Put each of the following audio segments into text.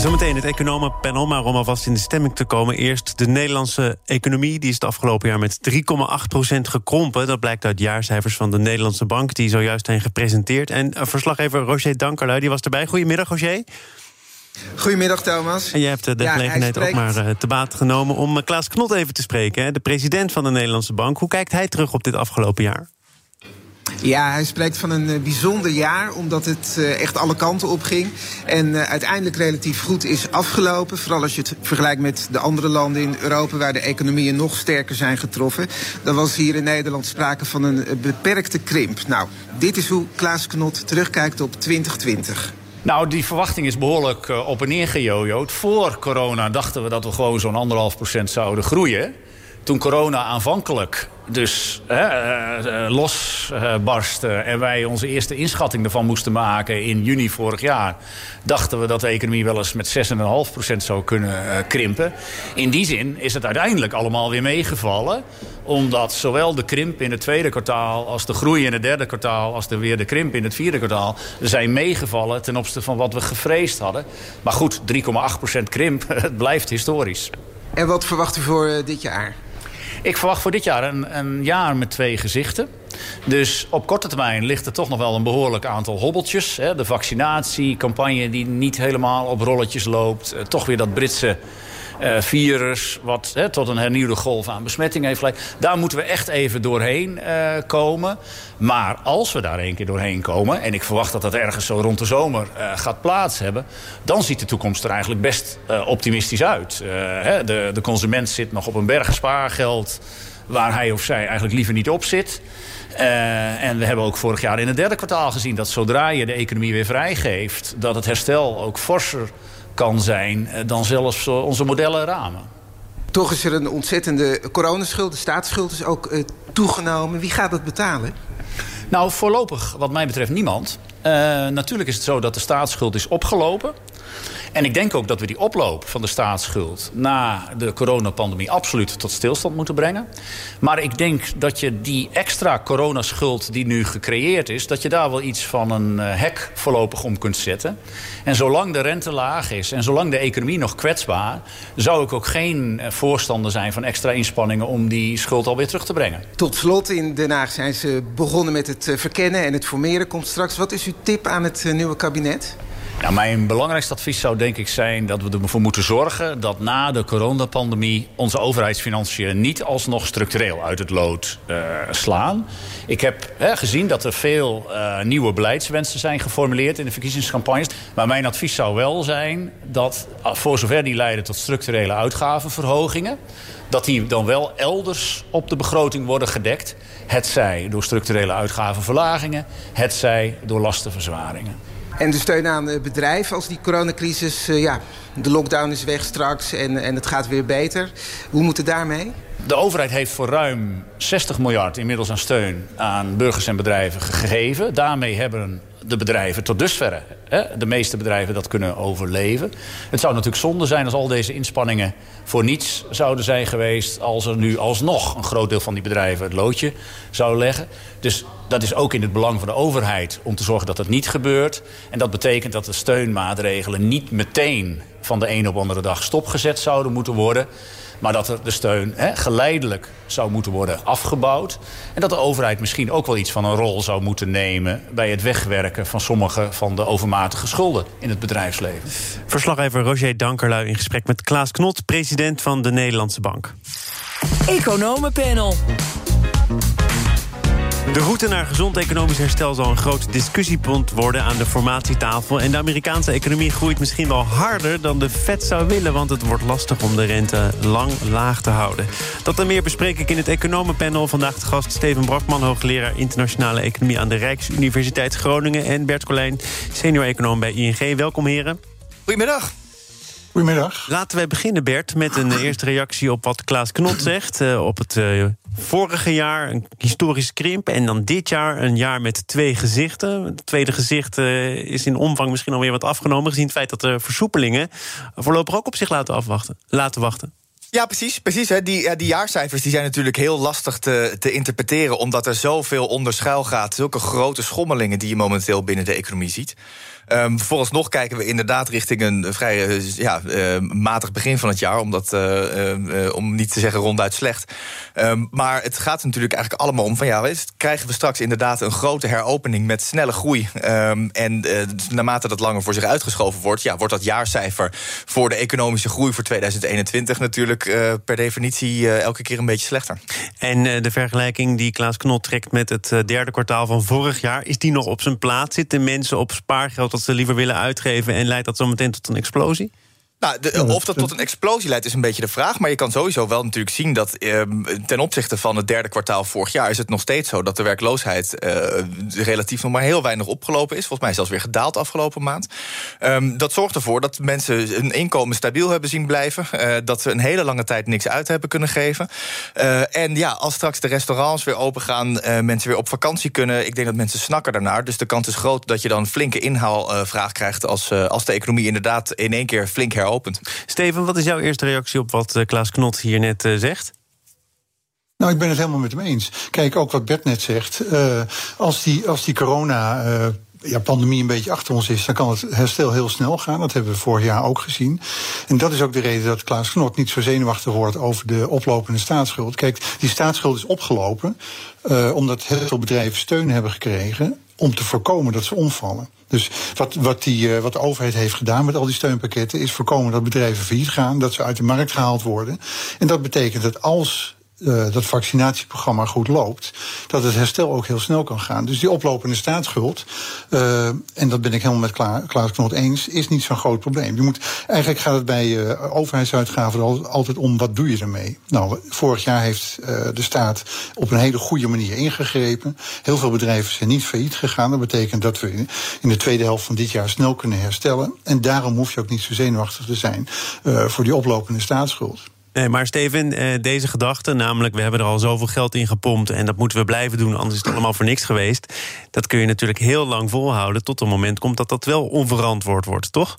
Zometeen het economenpanel, maar om alvast in de stemming te komen... eerst de Nederlandse economie, die is het afgelopen jaar met 3,8% gekrompen. Dat blijkt uit jaarcijfers van de Nederlandse Bank, die zojuist zijn gepresenteerd. En uh, verslaggever Roger Dankerlui, die was erbij. Goedemiddag, Roger. Goedemiddag, Thomas. En jij hebt de gelegenheid ook maar uh, te baat genomen om Klaas Knot even te spreken, hè, de president van de Nederlandse Bank. Hoe kijkt hij terug op dit afgelopen jaar? Ja, hij spreekt van een uh, bijzonder jaar, omdat het uh, echt alle kanten op ging. En uh, uiteindelijk relatief goed is afgelopen. Vooral als je het vergelijkt met de andere landen in Europa, waar de economieën nog sterker zijn getroffen. Dan was hier in Nederland sprake van een beperkte krimp. Nou, dit is hoe Klaas Knot terugkijkt op 2020. Nou, die verwachting is behoorlijk op en neer gejojoed. Voor corona dachten we dat we gewoon zo'n anderhalf procent zouden groeien. Toen corona aanvankelijk dus uh, uh, losbarstte en wij onze eerste inschatting ervan moesten maken in juni vorig jaar, dachten we dat de economie wel eens met 6,5% zou kunnen krimpen. In die zin is het uiteindelijk allemaal weer meegevallen omdat zowel de krimp in het tweede kwartaal... als de groei in het derde kwartaal... als de weer de krimp in het vierde kwartaal... zijn meegevallen ten opzichte van wat we gevreesd hadden. Maar goed, 3,8% krimp, het blijft historisch. En wat verwacht u voor dit jaar? Ik verwacht voor dit jaar een, een, jaar met twee gezichten. Dus op korte termijn ligt er toch nog wel een behoorlijk aantal hobbeltjes. Hè. De vaccinatiecampagne die niet helemaal op rolletjes loopt. Uh, toch weer dat Britse uh, virus... wat hè, tot een hernieuwde golf aan besmetting heeft geleid. Daar moeten we echt even doorheen uh, komen. Maar als we daar een keer doorheen komen... en ik verwacht dat dat ergens zo rond de zomer uh, gaat plaats hebben... dan ziet de toekomst er eigenlijk best optimistisch uit. Hè, de, de consument zit nog op een berg spaargeld... waar hij of zij eigenlijk liever niet op zit... En we hebben ook vorig jaar in het derde kwartaal gezien... dat zodra je de economie weer vrijgeeft... dat het herstel ook forser kan zijn dan zelfs onze modellen ramen. Toch is er een ontzettende coronaschuld. De staatsschuld is ook uh, toegenomen. Wie gaat dat betalen? Nou, voorlopig wat mij betreft niemand. Uh, natuurlijk is het zo dat de staatsschuld is opgelopen. En ik denk ook dat we die oploop van de staatsschuld na de coronapandemie absoluut tot stilstand moeten brengen. Maar ik denk dat je die extra coronaschuld die nu gecreëerd is, dat je daar wel iets van een hek voorlopig om kunt zetten. En zolang de rente laag is en zolang de economie nog kwetsbaar, zou ik ook geen voorstander zijn van extra inspanningen om die schuld alweer terug te brengen. Tot slot, in Den Haag zijn ze begonnen met het verkennen en het formeren komt straks. Wat is uw tip aan het nieuwe kabinet? Nou, mijn belangrijkste advies zou denk ik zijn dat we ervoor moeten zorgen... dat na de coronapandemie onze overheidsfinanciën niet alsnog structureel uit het lood uh, slaan. Ik heb hè, gezien dat er veel uh, nieuwe beleidswensen zijn geformuleerd in de verkiezingscampagnes. Maar mijn advies zou wel zijn dat voor zover die leiden tot structurele uitgavenverhogingen... dat die dan wel elders op de begroting worden gedekt. Het zij door structurele uitgavenverlagingen, het zij door lastenverzwaringen. En de steun aan bedrijven als die coronacrisis... Uh, ja, de lockdown is weg straks en, en het gaat weer beter. Hoe moet het daarmee? De overheid heeft voor ruim 60 miljard inmiddels aan steun aan burgers en bedrijven gegeven. Daarmee hebben de bedrijven tot dusverre, hè, de meeste bedrijven, dat kunnen overleven. Het zou natuurlijk zonde zijn als al deze inspanningen voor niets zouden zijn geweest... als er nu alsnog een groot deel van die bedrijven het loodje zou leggen. Dus dat is ook in het belang van de overheid om te zorgen dat dat niet gebeurt. En dat betekent dat de steunmaatregelen niet meteen van de een op de andere dag stopgezet zouden moeten worden... Maar dat er de steun hè, geleidelijk zou moeten worden afgebouwd. En dat de overheid misschien ook wel iets van een rol zou moeten nemen... bij het wegwerken van sommige van de overmatige schulden in het bedrijfsleven. Verslaggever Roger Dankerlui in gesprek met Klaas Knot... president van de Nederlandse Bank. Economenpanel. De route naar gezond economisch herstel zal een groot discussiepunt worden aan de formatietafel. En de Amerikaanse economie groeit misschien wel harder dan de Fed zou willen, want het wordt lastig om de rente lang laag te houden. Dat en meer bespreek ik in het economenpanel. Vandaag de gast Steven Brakman, hoogleraar internationale economie aan de Rijksuniversiteit Groningen. En Bert Colijn, senior econoom bij ING. Welkom heren. Goedemiddag. Goedemiddag. Laten wij beginnen, Bert, met een eerste reactie op wat Klaas Knot zegt. Uh, op het uh, vorige jaar een historische krimp. En dan dit jaar een jaar met twee gezichten. Het tweede gezicht uh, is in omvang misschien alweer wat afgenomen. Gezien het feit dat de versoepelingen voorlopig ook op zich laten, afwachten, laten wachten. Ja, precies. precies hè. Die, die jaarcijfers die zijn natuurlijk heel lastig te, te interpreteren... omdat er zoveel onder schuil gaat. Zulke grote schommelingen die je momenteel binnen de economie ziet. Um, vooralsnog kijken we inderdaad richting een vrij uh, ja, uh, matig begin van het jaar. Omdat, uh, om niet te zeggen ronduit slecht. Um, maar het gaat natuurlijk eigenlijk allemaal om van ja, weet, krijgen we straks inderdaad een grote heropening met snelle groei. Um, en naarmate dat langer voor zich uitgeschoven wordt, ja, wordt dat jaarcijfer voor de economische groei voor 2021 natuurlijk per definitie elke keer een beetje slechter. En de vergelijking die Klaas Knot trekt met het derde kwartaal van vorig jaar, is die nog op zijn plaats? Zitten mensen op spaargeld ze liever willen uitgeven en leidt dat zometeen tot een explosie? Nou, de, of dat tot een explosie leidt is een beetje de vraag. Maar je kan sowieso wel natuurlijk zien dat eh, ten opzichte van het derde kwartaal vorig jaar... is het nog steeds zo dat de werkloosheid eh, relatief nog maar heel weinig opgelopen is. Volgens mij zelfs weer gedaald afgelopen maand. Um, dat zorgt ervoor dat mensen hun inkomen stabiel hebben zien blijven. Uh, dat ze een hele lange tijd niks uit hebben kunnen geven. Uh, en ja, als straks de restaurants weer open gaan, mensen weer op vakantie kunnen... ik denk dat mensen snakken daarnaar. Dus de kans is groot dat je dan flinke inhaalvraag krijgt... Als, als de economie inderdaad in één keer flink heropent heropent. Steven, wat is jouw eerste reactie op wat eh, Klaas Knot hier net eh, zegt? Nou, ik ben het helemaal met hem eens. Kijk, ook wat Bert net zegt. Uh, als, die, als die corona. Ja, pandemie een beetje achter ons is, dan kan het herstel heel snel gaan. Dat hebben we vorig jaar ook gezien. En dat is ook de reden dat Klaas Knot niet zo zenuwachtig wordt over de oplopende staatsschuld. Kijk, die staatsschuld is opgelopen omdat heel veel bedrijven steun hebben gekregen om te voorkomen dat ze omvallen. Dus wat, wat, die, wat de overheid heeft gedaan met al die steunpakketten, is voorkomen dat bedrijven failliet gaan, dat ze uit de markt gehaald worden. En dat betekent dat als uh, dat vaccinatieprogramma goed loopt, dat het herstel ook heel snel kan gaan. Dus die oplopende staatsschuld, uh, en dat ben ik helemaal met Kla Klaas Knot eens, is niet zo'n groot probleem. Je moet, eigenlijk gaat het bij uh, overheidsuitgaven altijd om wat doe je ermee. Nou, vorig jaar heeft de staat op een hele goede manier ingegrepen. Heel veel bedrijven zijn niet failliet gegaan. Dat betekent dat we in de tweede helft van dit jaar snel kunnen herstellen. En daarom hoef je ook niet zo zenuwachtig te zijn voor die oplopende staatsschuld. Nee, maar Steven, eh, deze gedachte, namelijk we hebben er al zoveel geld in gepompt en dat moeten we blijven doen, anders is het allemaal voor niks geweest. Dat kun je natuurlijk heel lang volhouden tot een moment komt dat dat wel onverantwoord wordt, toch?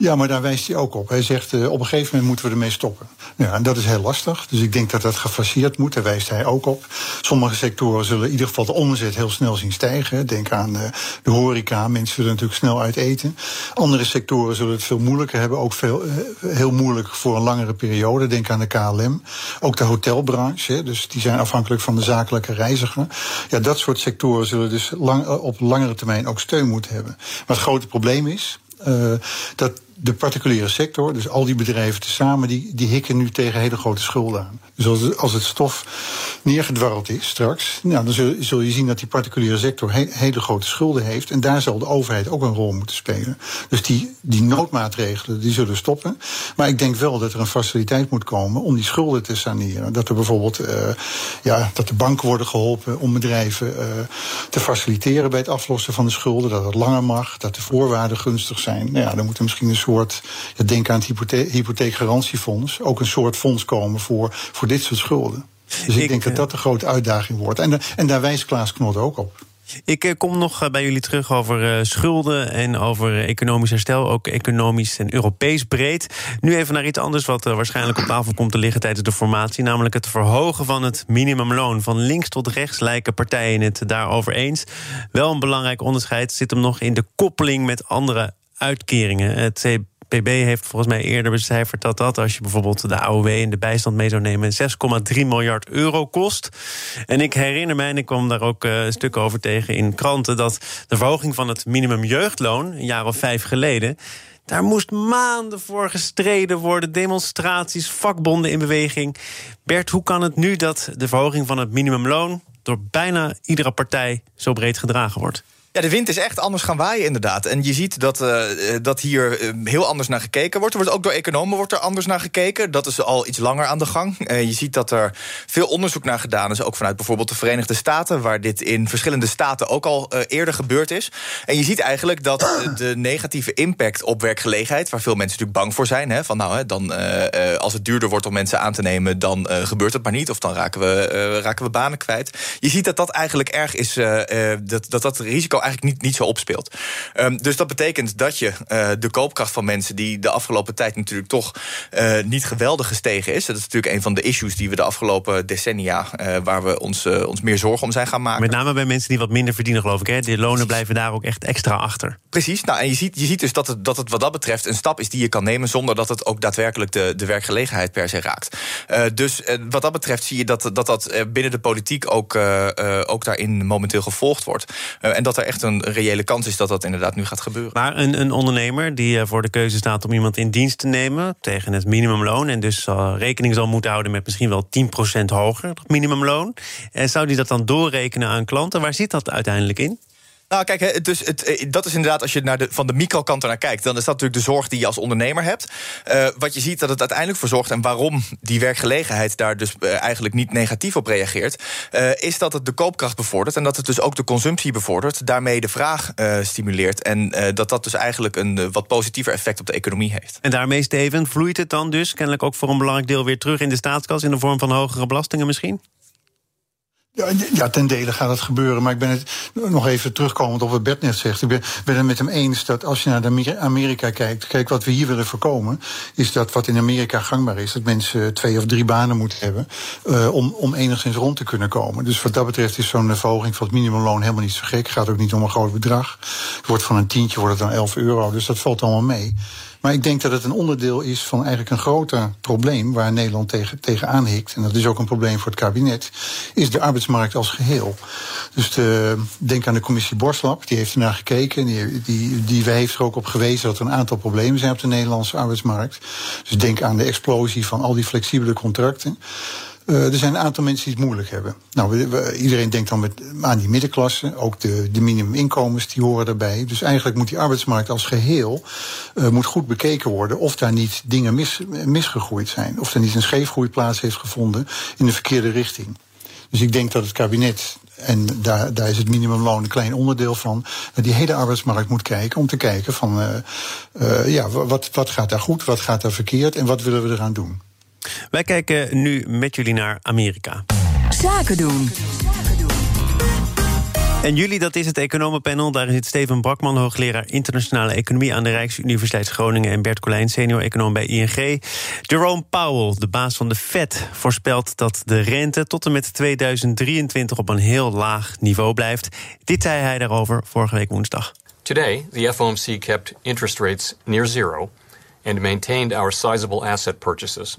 Ja, maar daar wijst hij ook op. Hij zegt uh, op een gegeven moment moeten we ermee stoppen. Ja, en dat is heel lastig. Dus ik denk dat dat gefaseerd moet. Daar wijst hij ook op. Sommige sectoren zullen in ieder geval de omzet heel snel zien stijgen. Denk aan uh, de horeca. Mensen zullen natuurlijk snel uit eten. Andere sectoren zullen het veel moeilijker hebben. Ook veel, uh, heel moeilijk voor een langere periode. Denk aan de KLM. Ook de hotelbranche. Dus die zijn afhankelijk van de zakelijke reiziger. Ja, dat soort sectoren zullen dus lang, op langere termijn ook steun moeten hebben. Maar het grote probleem is. Dat de particuliere sector, dus al die bedrijven tezamen, die, die hikken nu tegen hele grote schulden aan. Dus als, als het stof neergedwarreld is straks, nou, dan zul, je zien dat die particuliere sector he, hele grote schulden heeft. En daar zal de overheid ook een rol moeten spelen. Dus die, die noodmaatregelen die zullen stoppen. Maar ik denk wel dat er een faciliteit moet komen om die schulden te saneren. Dat er bijvoorbeeld uh, ja, dat de banken worden geholpen om bedrijven uh, te faciliteren bij het aflossen van de schulden. Dat het langer mag, dat de voorwaarden gunstig zijn. Nou ja, dan moet er misschien een soort, ja, denk aan het hypothe hypotheekgarantiefonds, ook een soort fonds komen voor, voor dit soort schulden. Dus ik, ik denk dat dat de grote uitdaging wordt. En, en daar wijst Klaas Knot ook op. Ik kom nog bij jullie terug over schulden en over economisch herstel, ook economisch en Europees breed. Nu even naar iets anders wat waarschijnlijk op tafel komt te liggen tijdens de formatie, namelijk het verhogen van het minimumloon. Van links tot rechts lijken partijen het daarover eens. Wel een belangrijk onderscheid zit hem nog in de koppeling met andere uitkeringen. Het CPB heeft volgens mij eerder becijferd dat dat, als je bijvoorbeeld de AOW en de bijstand mee zou nemen, 6,3 miljard euro kost. En ik herinner mij, en ik kwam daar ook uh, stukken over tegen in kranten, dat de verhoging van het minimumjeugdloon, een jaar of vijf geleden. Daar moest maanden voor gestreden worden, demonstraties, vakbonden in beweging. Bert, hoe kan het nu dat de verhoging van het minimumloon door bijna iedere partij zo breed gedragen wordt? Ja, de wind is echt anders gaan waaien, inderdaad. En je ziet dat, uh, dat hier uh, heel anders naar gekeken wordt. Er wordt ook door economen wordt er anders naar gekeken. Dat is al iets langer aan de gang. Je ziet dat er veel onderzoek naar gedaan is, ook vanuit bijvoorbeeld de Verenigde Staten, waar dit in verschillende staten ook al eerder gebeurd is. En je ziet eigenlijk dat de negatieve impact op werkgelegenheid, waar veel mensen natuurlijk bang voor zijn, hè, van nou, hè, dan als het duurder wordt om mensen aan te nemen, dan gebeurt het maar niet, of dan raken we, raken we banen kwijt. Je ziet dat dat eigenlijk erg is, dat, dat dat risico eigenlijk niet, niet zo opspeelt. Um, dus dat betekent dat je uh, de koopkracht van mensen... die de afgelopen tijd natuurlijk toch uh, niet geweldig gestegen is... dat is natuurlijk een van de issues die we de afgelopen decennia... Uh, waar we ons, ons meer zorgen om zijn gaan maken. Met name bij mensen die wat minder verdienen, geloof ik. Hè? De lonen blijven daar ook echt extra achter. Precies. Nou, en je ziet, je ziet dus dat het, dat het wat dat betreft een stap is die je kan nemen... zonder dat het ook daadwerkelijk de, de werkgelegenheid per se raakt. dus wat dat betreft zie je dat dat, dat binnen de politiek ook, ook daarin momenteel gevolgd wordt. en dat er echt een reële kans is dat dat inderdaad nu gaat gebeuren. Maar een, een ondernemer die eh, voor de keuze staat om iemand in dienst te nemen tegen het minimumloon. en dus rekening zal moeten houden met misschien wel 10% hoger, minimumloon. En zou die dat dan doorrekenen aan klanten? Waar zit dat uiteindelijk in? Nou, kijk, dus het, eh, dat is inderdaad, als je naar de, van de microkant naar kijkt, dan is dat natuurlijk de zorg die je als ondernemer hebt. Uh, wat je ziet dat het uiteindelijk voor zorgt en waarom die werkgelegenheid daar dus uh, eigenlijk niet negatief op reageert, is dat het de koopkracht bevordert en dat het dus ook de consumptie bevordert, daarmee de vraag stimuleert en dat dat dus eigenlijk een wat positiever effect op de economie heeft. En daarmee, Steven, vloeit het dan dus kennelijk ook voor een belangrijk deel weer terug in de staatskas in de vorm van hogere belastingen misschien? Ja, ten dele gaat het gebeuren. Maar ik ben het nog even terugkomend op wat Bert net zegt. Ik ben, het met hem eens dat als je naar Amerika kijkt. Kijk, wat we hier willen voorkomen. Is dat wat in Amerika gangbaar is. Dat mensen twee of drie banen moeten hebben. Uh, om, om enigszins rond te kunnen komen. Dus wat dat betreft is zo'n verhoging van het minimumloon helemaal niet zo gek. Gaat ook niet om een groot bedrag. Het wordt van een tientje wordt het dan 11 euro. Dus dat valt allemaal mee. Maar ik denk dat het een onderdeel is van eigenlijk een groter probleem waar Nederland tegen, tegenaan hikt. En dat is ook een probleem voor het kabinet. Is de arbeidsmarkt als geheel. Dus de, denk aan de commissie Borslap, die heeft ernaar gekeken. Die, die, die heeft er ook op gewezen dat er een aantal problemen zijn op de Nederlandse arbeidsmarkt. Dus denk aan de explosie van al die flexibele contracten. Uh, er zijn een aantal mensen die het moeilijk hebben. Nou, we, iedereen denkt dan met, aan die middenklasse. Ook de, de minimuminkomens die horen daarbij. Dus eigenlijk moet die arbeidsmarkt als geheel uh, moet goed bekeken worden of daar niet dingen mis, misgegroeid zijn. Of er niet een scheefgroei plaats heeft gevonden in de verkeerde richting. Dus ik denk dat het kabinet en daar, daar is het minimumloon een klein onderdeel van. Die hele arbeidsmarkt moet kijken om te kijken van uh, ja, wat, wat gaat daar goed, wat gaat daar verkeerd en wat willen we eraan doen. Wij kijken nu met jullie naar Amerika. Zaken doen. En jullie, dat is het economenpanel. Daar zit Steven Brakman, hoogleraar internationale economie aan de Rijksuniversiteit Groningen. En Bert Colijn, senior econoom bij ING. Jerome Powell, de baas van de Fed, voorspelt dat de rente tot en met 2023 op een heel laag niveau blijft. Dit zei hij daarover vorige week woensdag. Today, the FOMC kept interest rates near zero and maintained our sizable asset purchases.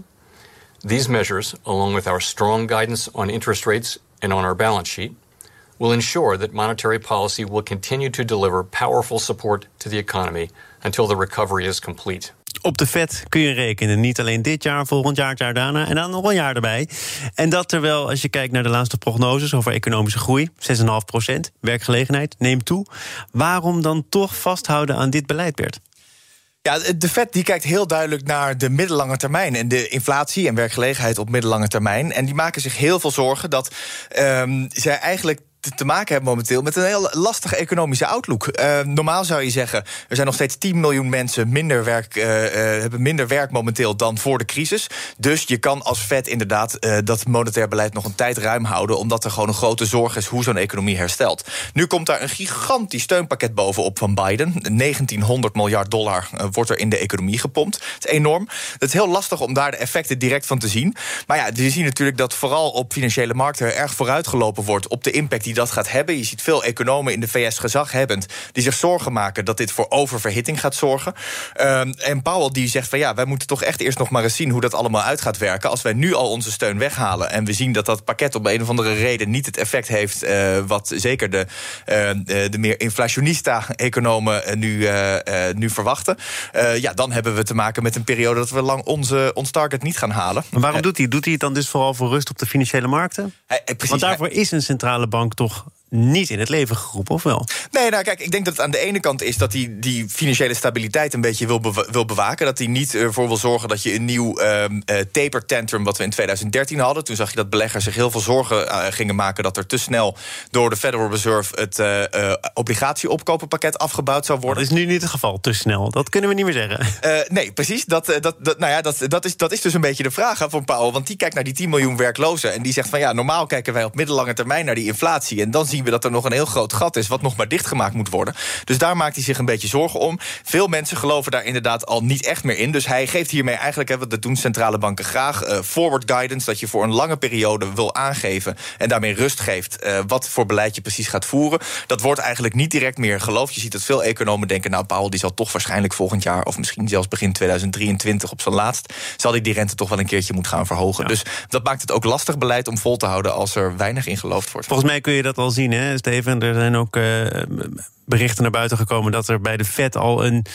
These measures, along with our strong guidance on interest rates and on our balance sheet, will ensure that monetary policy will continue to deliver powerful support to the economy until the recovery is complete. Op de Fed kun je rekenen. Niet alleen dit jaar, volgend jaar, het jaar daarna en dan nog een jaar erbij. En dat terwijl, als je kijkt naar de laatste prognoses over economische groei, 6,5 procent, werkgelegenheid neemt toe. Waarom dan toch vasthouden aan dit beleid, Bert? Ja, de Fed die kijkt heel duidelijk naar de middellange termijn en de inflatie en werkgelegenheid op middellange termijn. En die maken zich heel veel zorgen dat um, zij eigenlijk te maken hebben momenteel met een heel lastige economische outlook. Uh, normaal zou je zeggen, er zijn nog steeds 10 miljoen mensen minder werk, uh, uh, hebben minder werk momenteel dan voor de crisis. Dus je kan als Fed inderdaad dat monetair beleid nog een tijd ruim houden, omdat er gewoon een grote zorg is hoe zo'n economie herstelt. Nu komt daar een gigantisch steunpakket bovenop van Biden. 1900 miljard dollar wordt er in de economie gepompt. Dat is enorm. Het is heel lastig om daar de effecten direct van te zien. Maar ja, je ziet natuurlijk dat vooral op financiële markten erg vooruitgelopen wordt op de impact die die dat gaat hebben. Je ziet veel economen in de VS gezaghebbend die zich zorgen maken dat dit voor oververhitting gaat zorgen. Um, en Powell die zegt van ja, wij moeten toch echt eerst nog maar eens zien hoe dat allemaal uit gaat werken. Als wij nu al onze steun weghalen en we zien dat dat pakket op een of andere reden niet het effect heeft uh, wat zeker de, uh, de meer inflationista-economen nu, uh, nu verwachten. ja, dan hebben we te maken met een periode dat we lang onze, ons target niet gaan halen. Maar waarom doet hij? Doet hij het dan dus vooral voor rust op de financiële markten? Want daarvoor is een centrale bank toch niet in het leven geroepen, of wel? Nee, nou kijk, ik denk dat het aan de ene kant is dat hij die financiële stabiliteit een beetje wil, wil bewaken. Dat hij niet ervoor wil zorgen dat je een nieuw um, taper tantrum, wat we in 2013 hadden. Toen zag je dat beleggers zich heel veel zorgen uh, gingen maken dat er te snel door de Federal Reserve het uh, uh, obligatieopkopenpakket afgebouwd zou worden. Dat is nu niet het geval, te snel. Dat kunnen we niet meer zeggen. nee, precies. Dat, dat, dat, nou ja, dat, dat, is, dat is dus een beetje de vraag van Powell. Want die kijkt naar die 10 miljoen werklozen. En die zegt van ja, normaal kijken wij op middellange termijn naar die inflatie. En dan zien we dat er nog een heel groot gat is wat nog maar dichtgemaakt moet worden. Dus daar maakt hij zich een beetje zorgen om. Veel mensen geloven daar inderdaad al niet echt meer in. Dus hij geeft hiermee eigenlijk, hè, dat doen centrale banken graag, uh, forward guidance. Dat je voor een lange periode wil aangeven en daarmee rust geeft uh, wat voor beleid je precies gaat voeren. Dat wordt eigenlijk niet direct meer geloofd. Je ziet dat veel economen denken, nou Paul die zal toch waarschijnlijk volgend jaar of misschien zelfs begin 2023 op zijn laatst, zal hij die rente toch wel een keertje moeten gaan verhogen. Dus dat maakt het ook lastig beleid om vol te houden als er weinig in geloofd wordt. Volgens mij kun je dat al zien, hè, Steven. Er zijn ook uh, berichten naar buiten gekomen dat er bij de Fed al een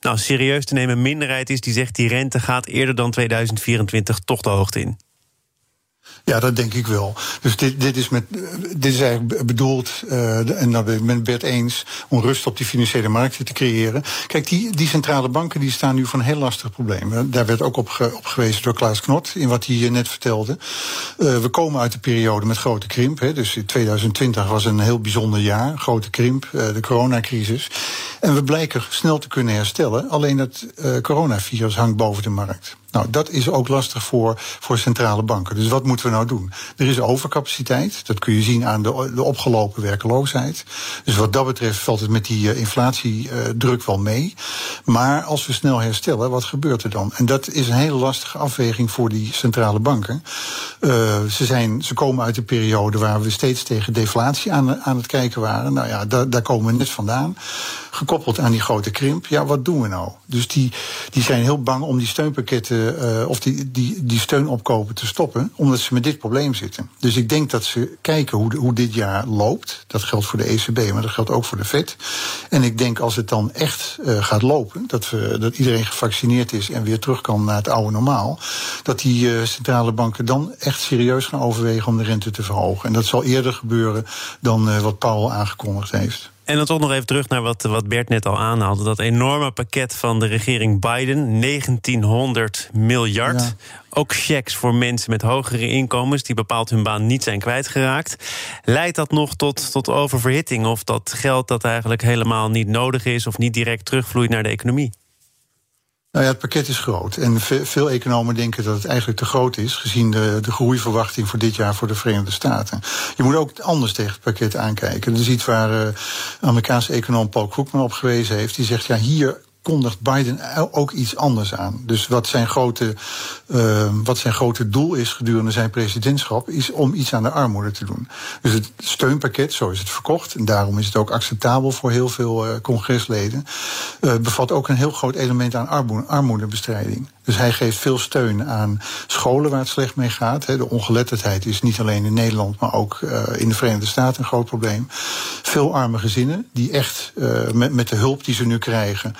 nou, serieus te nemen minderheid is die zegt die rente gaat eerder dan 2024 toch de hoogte in. Ja, dat denk ik wel. Dus dit, dit, is, met, dit is eigenlijk bedoeld, uh, en dat ben ik met Bert eens, om rust op die financiële markten te creëren. Kijk, die, die centrale banken die staan nu voor een heel lastig probleem. Daar werd ook op, op gewezen door Klaas Knot, in wat hij net vertelde. Uh, we komen uit een periode met grote krimp. Hè, dus 2020 was een heel bijzonder jaar, grote krimp, de coronacrisis. En we blijken snel te kunnen herstellen. Alleen het coronavirus hangt boven de markt. Nou, dat is ook lastig voor, voor centrale banken. Dus wat moeten we nou doen? Er is overcapaciteit. Dat kun je zien aan de, de opgelopen werkeloosheid. Dus wat dat betreft valt het met die uh, inflatiedruk uh, wel mee. Maar als we snel herstellen, wat gebeurt er dan? En dat is een hele lastige afweging voor die centrale banken. Uh, ze, zijn, ze komen uit een periode waar we steeds tegen deflatie aan, aan het kijken waren. Nou ja, daar, daar komen we net vandaan. Gekoppeld aan die grote krimp. Ja, wat doen we nou? Dus die, die zijn heel bang om die steunpakketten uh, of die, die, die steun opkopen te stoppen, omdat ze met dit probleem zitten. Dus ik denk dat ze kijken hoe, hoe dit jaar loopt. Dat geldt voor de ECB, maar dat geldt ook voor de FED. En ik denk als het dan echt uh, gaat lopen, dat, we, dat iedereen gevaccineerd is en weer terug kan naar het oude normaal, dat die uh, centrale banken dan echt serieus gaan overwegen om de rente te verhogen. En dat zal eerder gebeuren dan wat Paul aangekondigd heeft. En dan toch nog even terug naar wat, wat Bert net al aanhaalde. Dat enorme pakket van de regering Biden, 1900 miljard. Ja. Ook checks voor mensen met hogere inkomens die bepaald hun baan niet zijn kwijtgeraakt. Leidt dat nog tot, tot oververhitting? Of dat geld dat eigenlijk helemaal niet nodig is of niet direct terugvloeit naar de economie? Nou ja, het pakket is groot. En veel economen denken dat het eigenlijk te groot is, gezien de, de groeiverwachting voor dit jaar voor de Verenigde Staten. Je moet ook anders tegen het pakket aankijken. Dat is iets waar uh, Amerikaanse econoom Paul Krugman op gewezen heeft. Die zegt, ja, hier kondigt Biden ook iets anders aan. Dus wat zijn grote, uh, wat zijn grote doel is gedurende zijn presidentschap, is om iets aan de armoede te doen. Dus het steunpakket, zo is het verkocht, en daarom is het ook acceptabel voor heel veel uh, congresleden, uh, bevat ook een heel groot element aan armoede, armoedebestrijding. Dus hij geeft veel steun aan scholen waar het slecht mee gaat. De ongeletterdheid is niet alleen in Nederland, maar ook in de Verenigde Staten een groot probleem. Veel arme gezinnen die echt met, met de hulp die ze nu krijgen.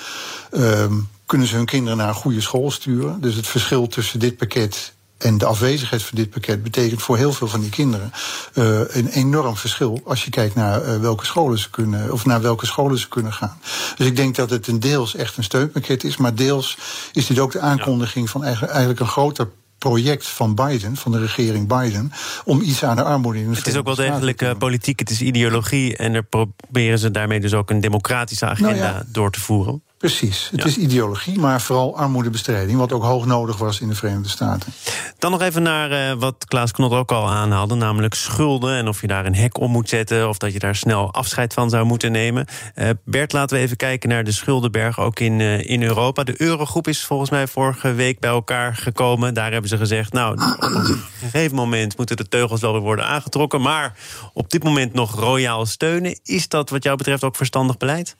Um, kunnen ze hun kinderen naar een goede school sturen. Dus het verschil tussen dit pakket en de afwezigheid van dit pakket betekent voor heel veel van die kinderen uh, een enorm verschil als je kijkt naar uh, welke scholen ze kunnen of naar welke scholen ze kunnen gaan. Dus ik denk dat het een deels echt een steunpakket is, maar deels is dit ook de aankondiging van eigenlijk, een groter project van Biden, van de regering Biden, om iets aan de armoede in de Het is ook wel degelijk uh, politiek, het is ideologie en er proberen ze daarmee dus ook een democratische agenda nou ja. door te voeren. Precies, het ja. is ideologie, maar vooral armoedebestrijding, wat ook hoog nodig was in de Verenigde Staten. Dan nog even naar uh, wat Klaas Knot ook al aanhaalde, namelijk schulden en of je daar een hek om moet zetten of dat je daar snel afscheid van zou moeten nemen. Uh, Bert, laten we even kijken naar de schuldenberg ook in, uh, in Europa. De Eurogroep is volgens mij vorige week bij elkaar gekomen. Daar hebben ze gezegd, nou, op een gegeven moment moeten de teugels wel weer worden aangetrokken, maar op dit moment nog royaal steunen. Is dat wat jou betreft ook verstandig beleid?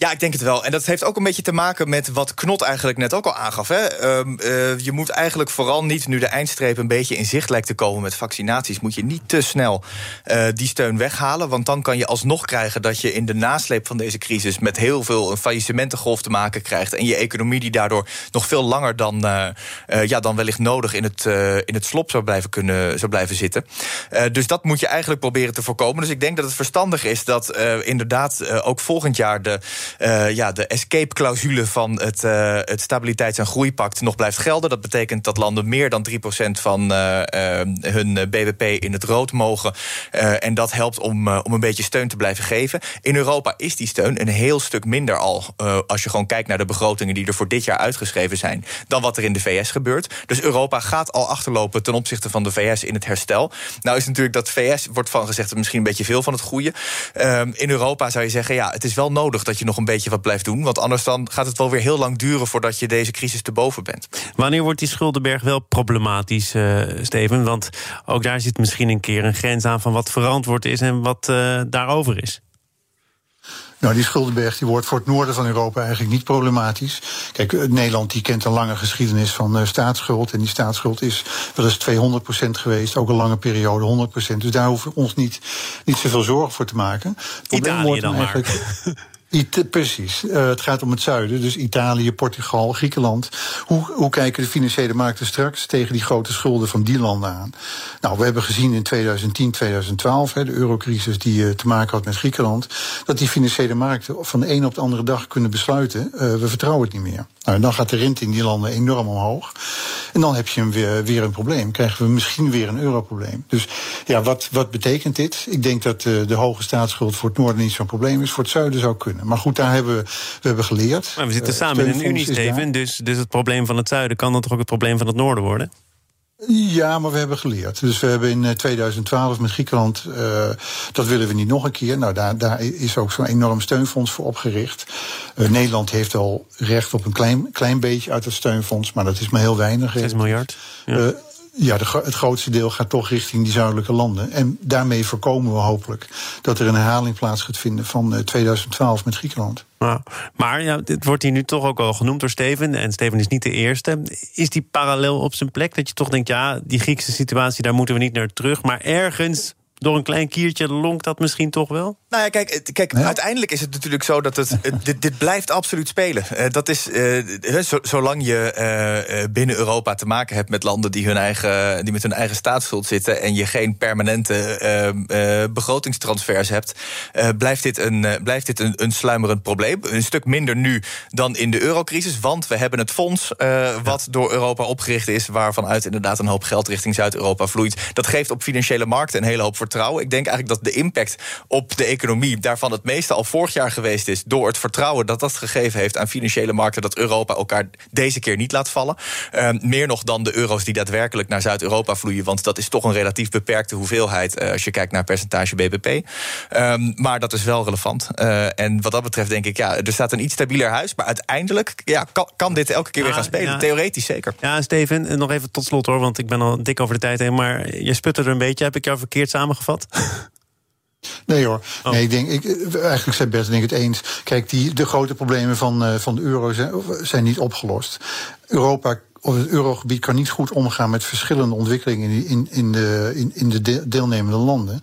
Ja, ik denk het wel. En dat heeft ook een beetje te maken met wat Knot eigenlijk net ook al aangaf. Hè? Ehm, eh, je moet eigenlijk vooral niet, nu de eindstreep een beetje in zicht lijkt te komen met vaccinaties, moet je niet te snel uh, die steun weghalen. Want dan kan je alsnog krijgen dat je in de nasleep van deze crisis met heel veel een faillissementengolf te maken krijgt. En je economie die daardoor nog veel langer dan, ja, dan wellicht nodig in het, in het slop zou blijven, kunnen, zou blijven zitten. dus dat moet je eigenlijk proberen te voorkomen. Dus ik denk dat het verstandig is dat inderdaad ook volgend jaar de uh, ja, de escape-clausule van het, uh, het Stabiliteits- en Groeipact nog blijft gelden. Dat betekent dat landen meer dan 3% van uh, hun BBP in het rood mogen. en dat helpt om, om een beetje steun te blijven geven. In Europa is die steun een heel stuk minder al. als je gewoon kijkt naar de begrotingen die er voor dit jaar uitgeschreven zijn. dan wat er in de VS gebeurt. Dus Europa gaat al achterlopen ten opzichte van de VS in het herstel. Nou is natuurlijk dat VS wordt van gezegd misschien een beetje veel van het goede. Ehm, in Europa zou je zeggen, ja, het is wel nodig dat je nog een beetje wat blijft doen. Want anders dan gaat het wel weer heel lang duren voordat je deze crisis te boven bent. Wanneer wordt die schuldenberg wel problematisch, uh, Steven? Want ook daar zit misschien een keer een grens aan van wat verantwoord is en wat uh, daarover is. Nou, die schuldenberg die wordt voor het noorden van Europa eigenlijk niet problematisch. Kijk, eh, Nederland die kent een lange geschiedenis van uh, staatsschuld. En die staatsschuld is wel eens 200% geweest, ook een lange periode 100%. Dus daar hoeven we ons niet, niet zoveel zorgen voor te maken. Italië dan maar. Precies. Uh, het gaat om het zuiden, dus Italië, Portugal, Griekenland. Hoe, hoe kijken de financiële markten straks tegen die grote schulden van die landen aan? Nou, we hebben gezien in 2010, 2012, hè, de eurocrisis die uh, te maken had met Griekenland, dat die financiële markten van de een op de andere dag kunnen besluiten: uh, we vertrouwen het niet meer. Nou, dan gaat de rente in die landen enorm omhoog. En dan heb je hem weer, weer een probleem. Krijgen we misschien weer een europrobleem. Dus ja, wat, wat betekent dit? Ik denk dat de hoge staatsschuld voor het noorden niet zo'n probleem is. Voor het zuiden zou kunnen. Maar goed, daar hebben we, we hebben geleerd. Maar we zitten uh, samen in een Unie, Steven. Dus, dus het probleem van het zuiden kan dan toch ook het probleem van het noorden worden? Ja, maar we hebben geleerd. Dus we hebben in 2012 met Griekenland, uh, dat willen we niet nog een keer. Nou, daar, daar is ook zo'n enorm steunfonds voor opgericht. Uh, Nederland heeft al recht op een klein, klein beetje uit het steunfonds, maar dat is maar heel weinig. 6 miljard. Ja. Uh, ja, het grootste deel gaat toch richting die zuidelijke landen. En daarmee voorkomen we hopelijk dat er een herhaling plaats gaat vinden van 2012 met Griekenland. Nou, maar ja, dit wordt hier nu toch ook al genoemd door Steven. En Steven is niet de eerste. Is die parallel op zijn plek? Dat je toch denkt, ja, die Griekse situatie, daar moeten we niet naar terug. Maar ergens door een klein kiertje lonkt dat misschien toch wel? Nou ja, kijk, kijk ja. uiteindelijk is het natuurlijk zo dat het, dit, dit blijft absoluut spelen. Uh, dat is, uh, zo, zolang je uh, binnen Europa te maken hebt met landen die, hun eigen, die met hun eigen staatsschuld zitten en je geen permanente begrotingstransfers hebt, blijft dit, een, blijft dit een, een sluimerend probleem. Een stuk minder nu dan in de eurocrisis, want we hebben het fonds wat door Europa opgericht is, waarvan uit inderdaad een hoop geld richting Zuid-Europa vloeit. Dat geeft op financiële markten een hele hoop vertrouwen. Ik denk eigenlijk dat de impact op de economie daarvan het meeste al vorig jaar geweest is. Door het vertrouwen dat dat gegeven heeft aan financiële markten. Dat Europa elkaar deze keer niet laat vallen. Uh, meer nog dan de euro's die daadwerkelijk naar Zuid-Europa vloeien. Want dat is toch een relatief beperkte hoeveelheid. Uh, als je kijkt naar percentage BBP. Um, maar dat is wel relevant. Uh, en wat dat betreft denk ik, ja, er staat een iets stabieler huis. Maar uiteindelijk ja, kan, kan dit elke keer weer gaan spelen. Ja. Theoretisch zeker. Ja, Steven, nog even tot slot hoor. Want ik ben al dik over de tijd heen. Maar je sputtert een beetje. Heb ik jou verkeerd samengevat? Nee hoor. Oh. Nee, ik denk, ik, eigenlijk zijn Bert en ik het eens. Kijk, die, de grote problemen van, uh, van de euro zijn, zijn niet opgelost. Europa het eurogebied kan niet goed omgaan met verschillende ontwikkelingen in, in, de, in, in de deelnemende landen.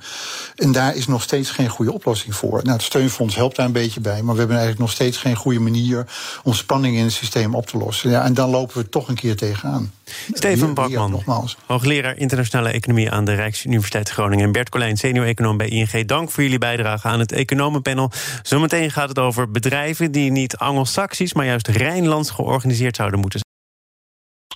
En daar is nog steeds geen goede oplossing voor. Nou, het steunfonds helpt daar een beetje bij, maar we hebben eigenlijk nog steeds geen goede manier om spanningen in het systeem op te lossen. Ja, en dan lopen we toch een keer tegenaan. Steven Bakman, nogmaals. hoogleraar internationale economie aan de Rijksuniversiteit Groningen. En Bert Colijn, senior-econoom bij ING. Dank voor jullie bijdrage aan het economenpanel. Zometeen gaat het over bedrijven die niet Anglo-Saxisch, maar juist Rijnlands georganiseerd zouden moeten zijn.